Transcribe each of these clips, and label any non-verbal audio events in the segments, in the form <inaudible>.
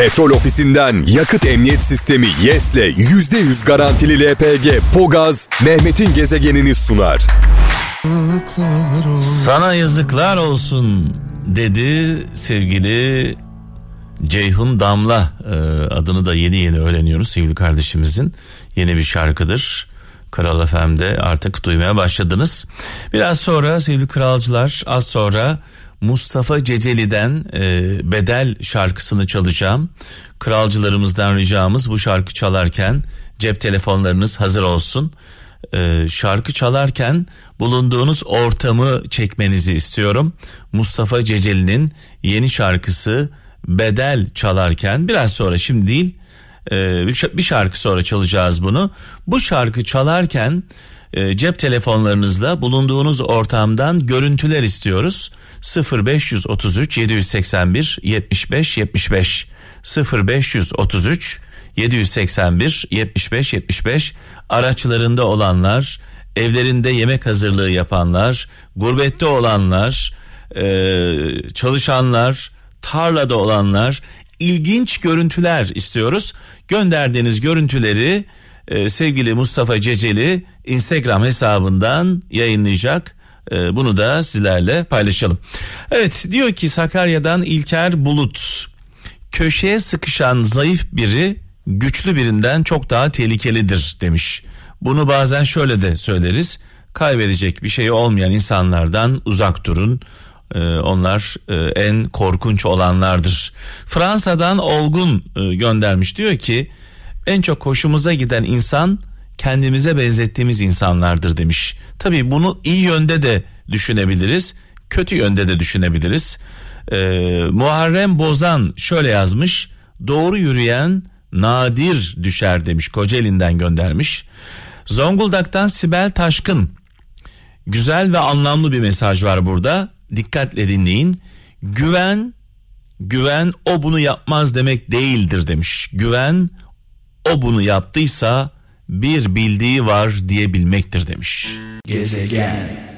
Petrol ofisinden yakıt emniyet sistemi YES'le %100 garantili LPG Pogaz Mehmet'in gezegenini sunar. Sana yazıklar olsun dedi sevgili Ceyhun Damla Ee, adını da yeni yeni öğreniyoruz sevgili kardeşimizin yeni bir şarkıdır. Kral FM'de artık duymaya başladınız. Biraz sonra sevgili kralcılar az sonra Mustafa Ceceli'den e, Bedel şarkısını çalacağım. Kralcılarımızdan ricamız bu şarkı çalarken cep telefonlarınız hazır olsun. E, şarkı çalarken bulunduğunuz ortamı çekmenizi istiyorum. Mustafa Ceceli'nin yeni şarkısı Bedel çalarken biraz sonra şimdi değil e, bir şarkı sonra çalacağız bunu. Bu şarkı çalarken e, cep telefonlarınızda bulunduğunuz ortamdan görüntüler istiyoruz. 0533 781 75 75 0533 781 75 75 araçlarında olanlar, evlerinde yemek hazırlığı yapanlar, gurbette olanlar, e, çalışanlar, tarlada olanlar ilginç görüntüler istiyoruz. Gönderdiğiniz görüntüleri e, sevgili Mustafa Ceceli Instagram hesabından yayınlayacak. E, bunu da sizlerle paylaşalım. Evet diyor ki Sakarya'dan İlker Bulut köşeye sıkışan zayıf biri güçlü birinden çok daha tehlikelidir demiş. Bunu bazen şöyle de söyleriz. Kaybedecek bir şey olmayan insanlardan uzak durun. Ee, onlar e, en korkunç olanlardır. Fransa'dan Olgun e, göndermiş diyor ki en çok hoşumuza giden insan kendimize benzettiğimiz insanlardır demiş. Tabii bunu iyi yönde de düşünebiliriz, kötü yönde de düşünebiliriz. Ee, Muharrem Bozan şöyle yazmış. Doğru yürüyen nadir düşer demiş. Kocaeli'nden göndermiş. Zonguldak'tan Sibel Taşkın. Güzel ve anlamlı bir mesaj var burada. Dikkatle dinleyin. Güven güven o bunu yapmaz demek değildir demiş. Güven o bunu yaptıysa bir bildiği var diyebilmektir demiş. Gezegen.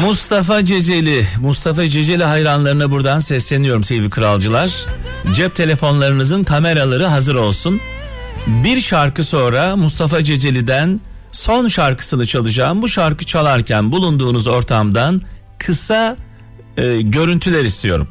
Mustafa Ceceli, Mustafa Ceceli hayranlarına buradan sesleniyorum sevgili kralcılar. Cep telefonlarınızın kameraları hazır olsun. Bir şarkı sonra Mustafa Ceceli'den son şarkısını çalacağım. Bu şarkı çalarken bulunduğunuz ortamdan kısa e, görüntüler istiyorum.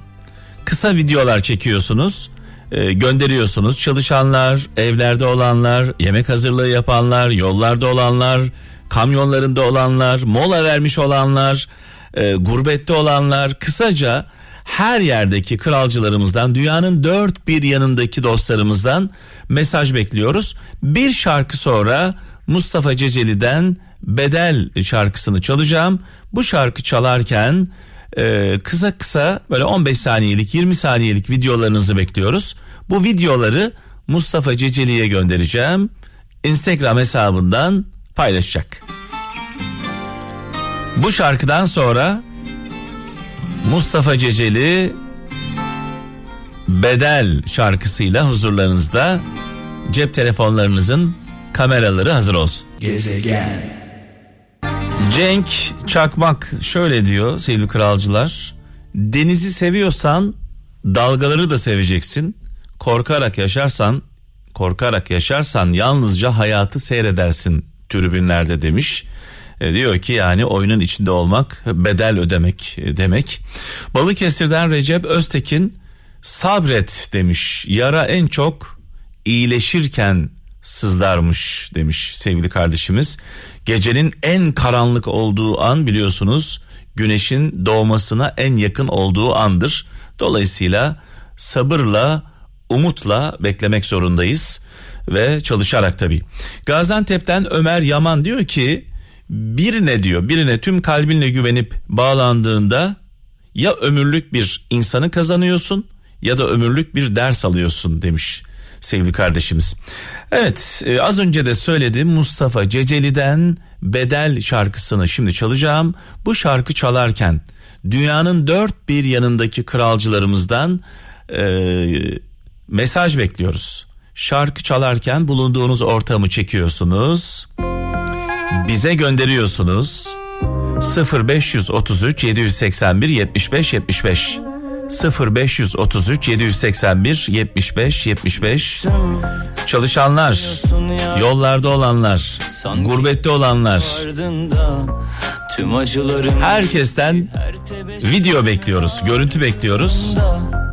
Kısa videolar çekiyorsunuz, e, gönderiyorsunuz. Çalışanlar, evlerde olanlar, yemek hazırlığı yapanlar, yollarda olanlar, kamyonlarında olanlar, mola vermiş olanlar, e, gurbette olanlar, kısaca her yerdeki kralcılarımızdan, dünyanın dört bir yanındaki dostlarımızdan mesaj bekliyoruz. Bir şarkı sonra Mustafa Ceceli'den Bedel şarkısını çalacağım. Bu şarkı çalarken e, kısa kısa böyle 15 saniyelik 20 saniyelik videolarınızı bekliyoruz. Bu videoları Mustafa Ceceli'ye göndereceğim. Instagram hesabından paylaşacak. Bu şarkıdan sonra Mustafa Ceceli Bedel şarkısıyla huzurlarınızda cep telefonlarınızın kameraları hazır olsun. Gezegen. Cenk Çakmak şöyle diyor sevgili kralcılar. Denizi seviyorsan dalgaları da seveceksin. Korkarak yaşarsan korkarak yaşarsan yalnızca hayatı seyredersin tribünlerde demiş. E, diyor ki yani oyunun içinde olmak bedel ödemek e, demek. Balıkesir'den Recep Öztekin sabret demiş. Yara en çok iyileşirken sızlarmış demiş sevgili kardeşimiz. Gecenin en karanlık olduğu an biliyorsunuz güneşin doğmasına en yakın olduğu andır. Dolayısıyla sabırla, umutla beklemek zorundayız ve çalışarak tabii. Gaziantep'ten Ömer Yaman diyor ki birine diyor birine tüm kalbinle güvenip bağlandığında ya ömürlük bir insanı kazanıyorsun ya da ömürlük bir ders alıyorsun demiş sevgili kardeşimiz. Evet e, az önce de söyledim Mustafa Ceceli'den Bedel şarkısını şimdi çalacağım. Bu şarkı çalarken dünyanın dört bir yanındaki kralcılarımızdan e, mesaj bekliyoruz. Şarkı çalarken bulunduğunuz ortamı çekiyorsunuz. Bize gönderiyorsunuz. 0533 781 75 75 0533 781 75 75 Çalışanlar, yollarda olanlar, gurbette olanlar Herkesten video bekliyoruz, görüntü bekliyoruz.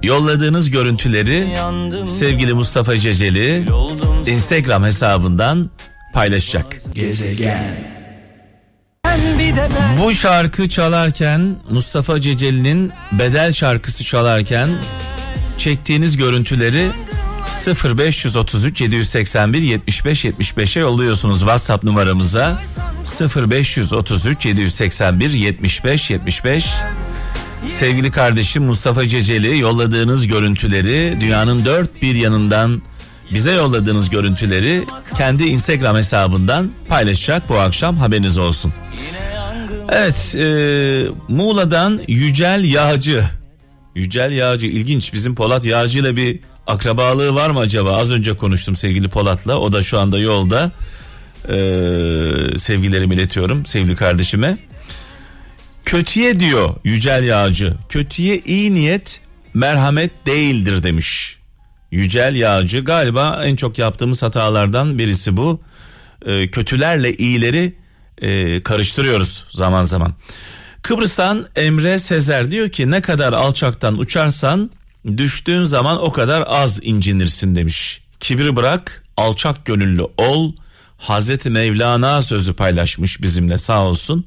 Yolladığınız görüntüleri sevgili Mustafa Ceceli Instagram hesabından paylaşacak. Gezegen bu şarkı çalarken Mustafa Ceceli'nin bedel şarkısı çalarken çektiğiniz görüntüleri 0533 781 75 75'e yolluyorsunuz WhatsApp numaramıza. 0533 781 75 75 Sevgili kardeşim Mustafa Ceceli yolladığınız görüntüleri dünyanın dört bir yanından bize yolladığınız görüntüleri kendi Instagram hesabından paylaşacak bu akşam haberiniz olsun. Evet e, Muğla'dan Yücel Yağcı. Yücel Yağcı ilginç bizim Polat Yağcı ile bir akrabalığı var mı acaba? Az önce konuştum sevgili Polat'la o da şu anda yolda. Ee, sevgilerimi iletiyorum sevgili kardeşime. Kötüye diyor Yücel Yağcı. Kötüye iyi niyet merhamet değildir demiş. Yücel Yağcı galiba en çok yaptığımız hatalardan birisi bu. Ee, kötülerle iyileri e, karıştırıyoruz zaman zaman. Kıbrıs'tan Emre Sezer diyor ki ne kadar alçaktan uçarsan düştüğün zaman o kadar az incinirsin demiş. Kibir bırak alçak gönüllü ol. Hazreti Mevlana sözü paylaşmış bizimle sağ olsun.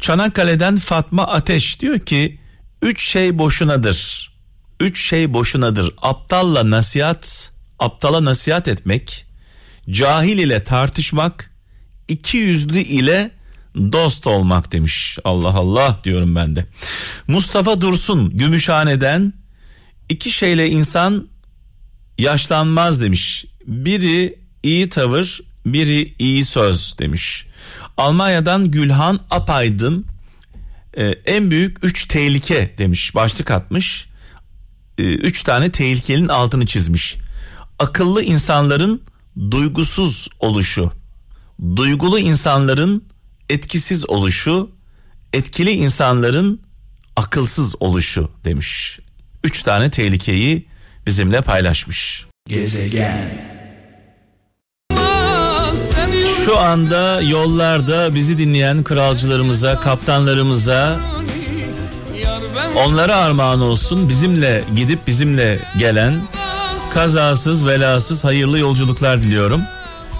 Çanakkale'den Fatma Ateş diyor ki üç şey boşunadır. Üç şey boşunadır. Aptalla nasihat, aptala nasihat etmek, cahil ile tartışmak, iki yüzlü ile dost olmak demiş. Allah Allah diyorum ben de. Mustafa Dursun Gümüşhane'den iki şeyle insan yaşlanmaz demiş. Biri iyi tavır, biri iyi söz demiş. Almanya'dan Gülhan Apaydın e, en büyük üç tehlike demiş. Başlık atmış. E, üç tane tehlikenin altını çizmiş. Akıllı insanların duygusuz oluşu duygulu insanların etkisiz oluşu, etkili insanların akılsız oluşu demiş. Üç tane tehlikeyi bizimle paylaşmış. Gezegen. Şu anda yollarda bizi dinleyen kralcılarımıza, kaptanlarımıza onlara armağan olsun. Bizimle gidip bizimle gelen kazasız belasız hayırlı yolculuklar diliyorum.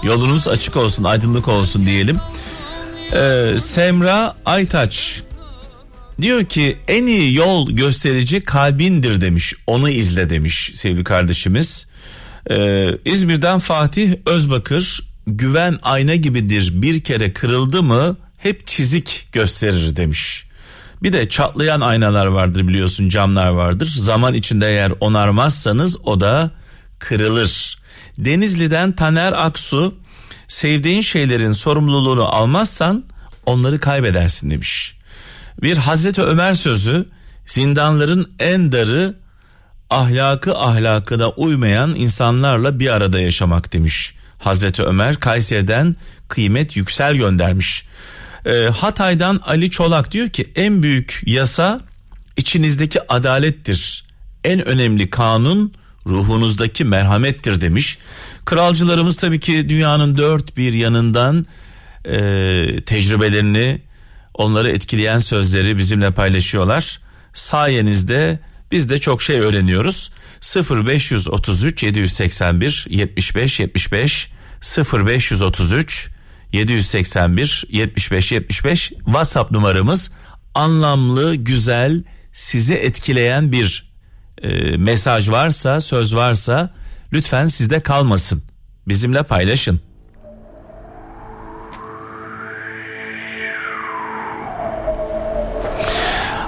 Yolunuz açık olsun, aydınlık olsun diyelim. Ee, Semra Aytaç diyor ki en iyi yol gösterici kalbindir demiş. Onu izle demiş sevgili kardeşimiz. Ee, İzmir'den Fatih Özbakır güven ayna gibidir bir kere kırıldı mı hep çizik gösterir demiş. Bir de çatlayan aynalar vardır biliyorsun camlar vardır. Zaman içinde eğer onarmazsanız o da kırılır. Denizli'den Taner Aksu sevdiğin şeylerin sorumluluğunu almazsan onları kaybedersin demiş. Bir Hazreti Ömer sözü zindanların en darı ahlakı ahlakına uymayan insanlarla bir arada yaşamak demiş. Hazreti Ömer Kayseri'den kıymet yüksel göndermiş. E, Hatay'dan Ali Çolak diyor ki en büyük yasa içinizdeki adalettir. En önemli kanun ruhunuzdaki merhamettir demiş. Kralcılarımız tabii ki dünyanın dört bir yanından e, tecrübelerini onları etkileyen sözleri bizimle paylaşıyorlar. Sayenizde biz de çok şey öğreniyoruz. 0533 781 75 75 0533 781 75 75 WhatsApp numaramız anlamlı, güzel, sizi etkileyen bir e, mesaj varsa, söz varsa lütfen sizde kalmasın. Bizimle paylaşın.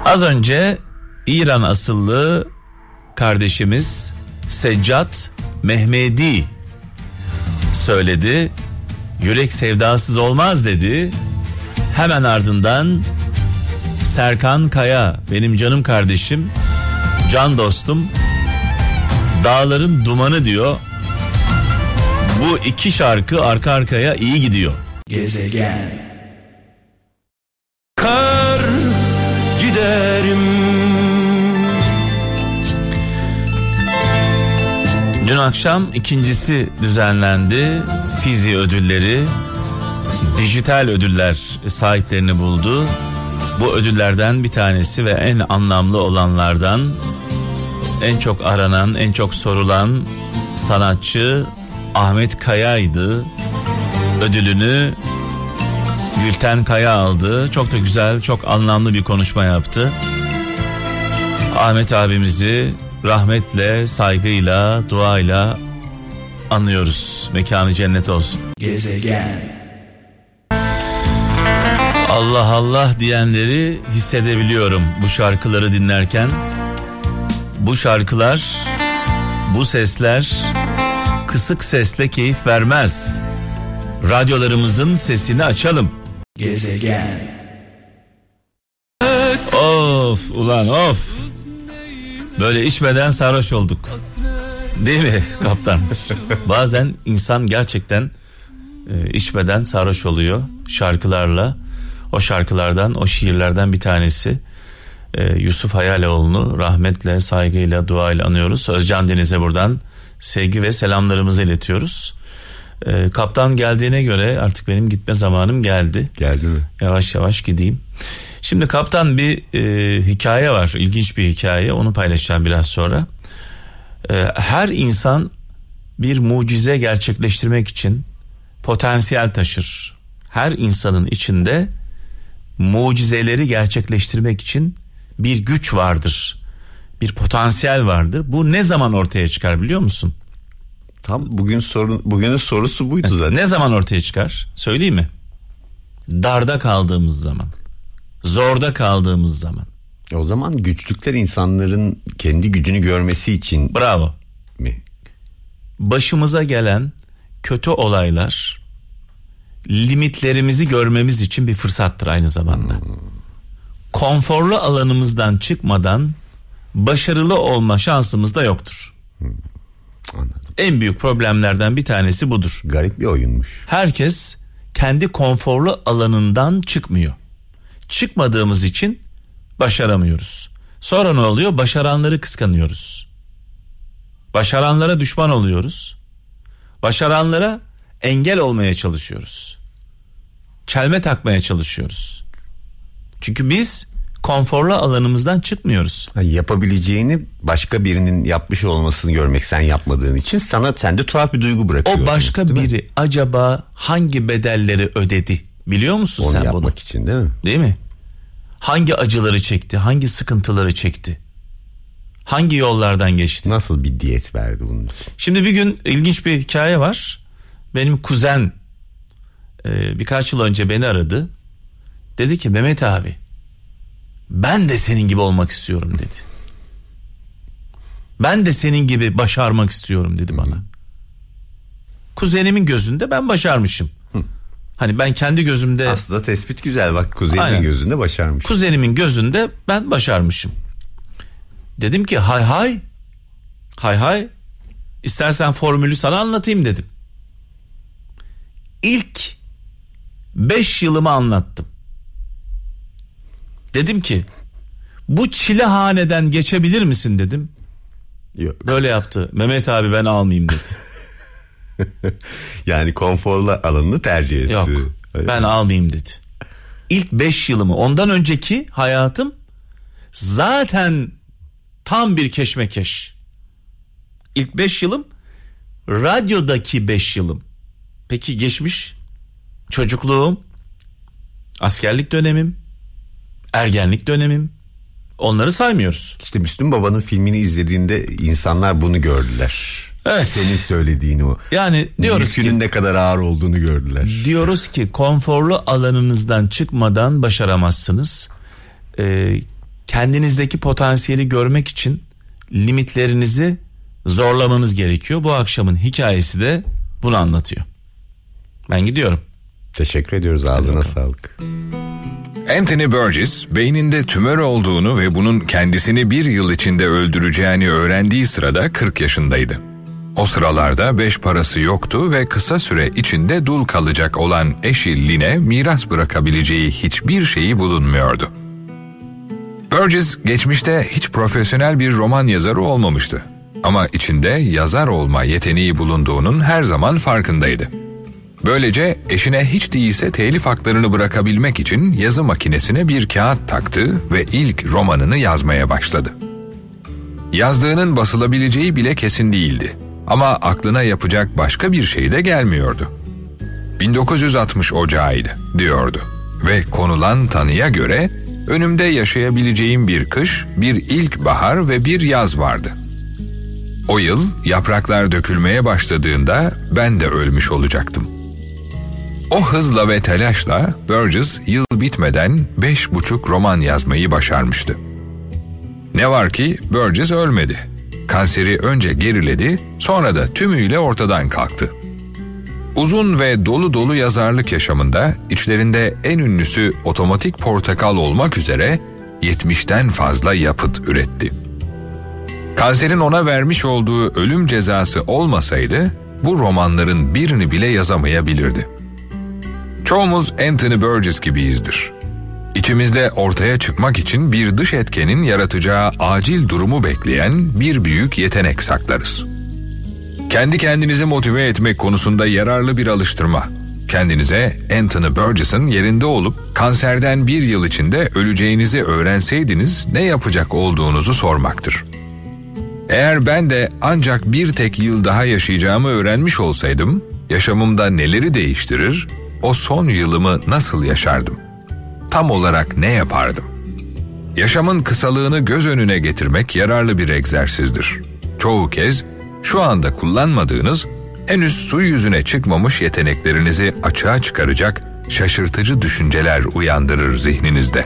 Az önce İran asıllı kardeşimiz Seccat Mehmedi söyledi. Yürek sevdasız olmaz dedi. Hemen ardından Serkan Kaya benim canım kardeşim can dostum Dağların Dumanı diyor. Bu iki şarkı arka arkaya iyi gidiyor. Gezegen. Kar giderim Dün akşam ikincisi düzenlendi. Fizi ödülleri, dijital ödüller sahiplerini buldu. Bu ödüllerden bir tanesi ve en anlamlı olanlardan en çok aranan, en çok sorulan sanatçı Ahmet Kaya'ydı. Ödülünü Gülten Kaya aldı. Çok da güzel, çok anlamlı bir konuşma yaptı. Ahmet abimizi rahmetle, saygıyla, duayla anıyoruz. Mekanı cennet olsun. Gezegen. Allah Allah diyenleri hissedebiliyorum bu şarkıları dinlerken. Bu şarkılar, bu sesler kısık sesle keyif vermez. Radyolarımızın sesini açalım. Gezegen. Of ulan of. Böyle içmeden sarhoş olduk. Değil mi <laughs> kaptan? Bazen insan gerçekten e, içmeden sarhoş oluyor şarkılarla. O şarkılardan, o şiirlerden bir tanesi. E, Yusuf Hayaloğlu'nu rahmetle, saygıyla, duayla anıyoruz. Özcan Deniz'e buradan sevgi ve selamlarımızı iletiyoruz. E, kaptan geldiğine göre artık benim gitme zamanım geldi. Geldi mi? Yavaş yavaş gideyim. Şimdi kaptan bir e, hikaye var. ilginç bir hikaye. Onu paylaşacağım biraz sonra. E, her insan bir mucize gerçekleştirmek için potansiyel taşır. Her insanın içinde mucizeleri gerçekleştirmek için bir güç vardır. Bir potansiyel vardır. Bu ne zaman ortaya çıkar biliyor musun? Tam bugün sorun bugünün sorusu buydu zaten. Ne zaman ortaya çıkar? Söyleyeyim mi? Darda kaldığımız zaman. Zorda kaldığımız zaman. O zaman güçlükler insanların kendi gücünü görmesi için Bravo. mi? Başımıza gelen kötü olaylar limitlerimizi görmemiz için bir fırsattır aynı zamanda. Konforlu alanımızdan çıkmadan başarılı olma şansımız da yoktur. Anladım. En büyük problemlerden bir tanesi budur. Garip bir oyunmuş. Herkes kendi konforlu alanından çıkmıyor. Çıkmadığımız için başaramıyoruz. Sonra ne oluyor? Başaranları kıskanıyoruz. Başaranlara düşman oluyoruz. Başaranlara engel olmaya çalışıyoruz. Çelme takmaya çalışıyoruz. Çünkü biz konforlu alanımızdan çıkmıyoruz. Yapabileceğini başka birinin yapmış olmasını görmek sen yapmadığın için sana sende tuhaf bir duygu bırakıyor. O başka biri acaba hangi bedelleri ödedi biliyor musun Onu sen yapmak bunu? için değil mi? Değil mi? Hangi acıları çekti? Hangi sıkıntıları çekti? Hangi yollardan geçti? Nasıl bir diyet verdi bunun için? Şimdi bir gün ilginç bir hikaye var. Benim kuzen e, birkaç yıl önce beni aradı. Dedi ki Mehmet abi ben de senin gibi olmak istiyorum dedi. <laughs> Ben de senin gibi başarmak istiyorum dedi bana. Kuzenimin gözünde ben başarmışım. Hani ben kendi gözümde Aslında tespit güzel bak kuzenimin Aynen. gözünde başarmış. kuzenimin gözünde ben başarmışım. Dedim ki hay hay hay hay istersen formülü sana anlatayım dedim. İlk beş yılımı anlattım. Dedim ki bu çilehaneden geçebilir misin dedim. Yok. Böyle yaptı. Mehmet abi ben almayayım dedi. <laughs> <laughs> Yani konforlu alanını tercih etti. Yok Öyle ben mi? almayayım dedi. İlk beş yılımı ondan önceki hayatım zaten tam bir keşmekeş. İlk beş yılım radyodaki beş yılım. Peki geçmiş çocukluğum, askerlik dönemim, ergenlik dönemim onları saymıyoruz. İşte Müslüm Baba'nın filmini izlediğinde insanlar bunu gördüler. Evet. Senin söylediğini o. Yani diyoruz Yükünün ki ne kadar ağır olduğunu gördüler. Diyoruz ki konforlu alanınızdan çıkmadan başaramazsınız. Ee, kendinizdeki potansiyeli görmek için limitlerinizi zorlamanız gerekiyor. Bu akşamın hikayesi de bunu anlatıyor. Ben gidiyorum. Teşekkür ediyoruz ağzına sağlık. Anthony Burgess beyninde tümör olduğunu ve bunun kendisini bir yıl içinde öldüreceğini öğrendiği sırada 40 yaşındaydı. O sıralarda beş parası yoktu ve kısa süre içinde dul kalacak olan eşi Lin'e miras bırakabileceği hiçbir şeyi bulunmuyordu. Burgess geçmişte hiç profesyonel bir roman yazarı olmamıştı. Ama içinde yazar olma yeteneği bulunduğunun her zaman farkındaydı. Böylece eşine hiç değilse telif haklarını bırakabilmek için yazı makinesine bir kağıt taktı ve ilk romanını yazmaya başladı. Yazdığının basılabileceği bile kesin değildi. Ama aklına yapacak başka bir şey de gelmiyordu. 1960 ocağıydı diyordu ve konulan tanıya göre önümde yaşayabileceğim bir kış, bir ilk bahar ve bir yaz vardı. O yıl yapraklar dökülmeye başladığında ben de ölmüş olacaktım. O hızla ve telaşla Burgess yıl bitmeden beş buçuk roman yazmayı başarmıştı. Ne var ki Burgess ölmedi. Kanseri önce geriledi, sonra da tümüyle ortadan kalktı. Uzun ve dolu dolu yazarlık yaşamında içlerinde en ünlüsü otomatik portakal olmak üzere 70'ten fazla yapıt üretti. Kanserin ona vermiş olduğu ölüm cezası olmasaydı bu romanların birini bile yazamayabilirdi. Çoğumuz Anthony Burgess gibiyizdir. İçimizde ortaya çıkmak için bir dış etkenin yaratacağı acil durumu bekleyen bir büyük yetenek saklarız. Kendi kendinizi motive etmek konusunda yararlı bir alıştırma. Kendinize Anthony Burgess'ın yerinde olup kanserden bir yıl içinde öleceğinizi öğrenseydiniz ne yapacak olduğunuzu sormaktır. Eğer ben de ancak bir tek yıl daha yaşayacağımı öğrenmiş olsaydım, yaşamımda neleri değiştirir, o son yılımı nasıl yaşardım? Tam olarak ne yapardım? Yaşamın kısalığını göz önüne getirmek yararlı bir egzersizdir. Çoğu kez şu anda kullanmadığınız, henüz su yüzüne çıkmamış yeteneklerinizi açığa çıkaracak şaşırtıcı düşünceler uyandırır zihninizde.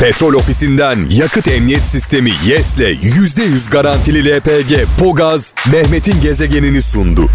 Petrol ofisinden yakıt emniyet sistemi YES'le %100 garantili LPG Pogaz Mehmet'in gezegenini sundu.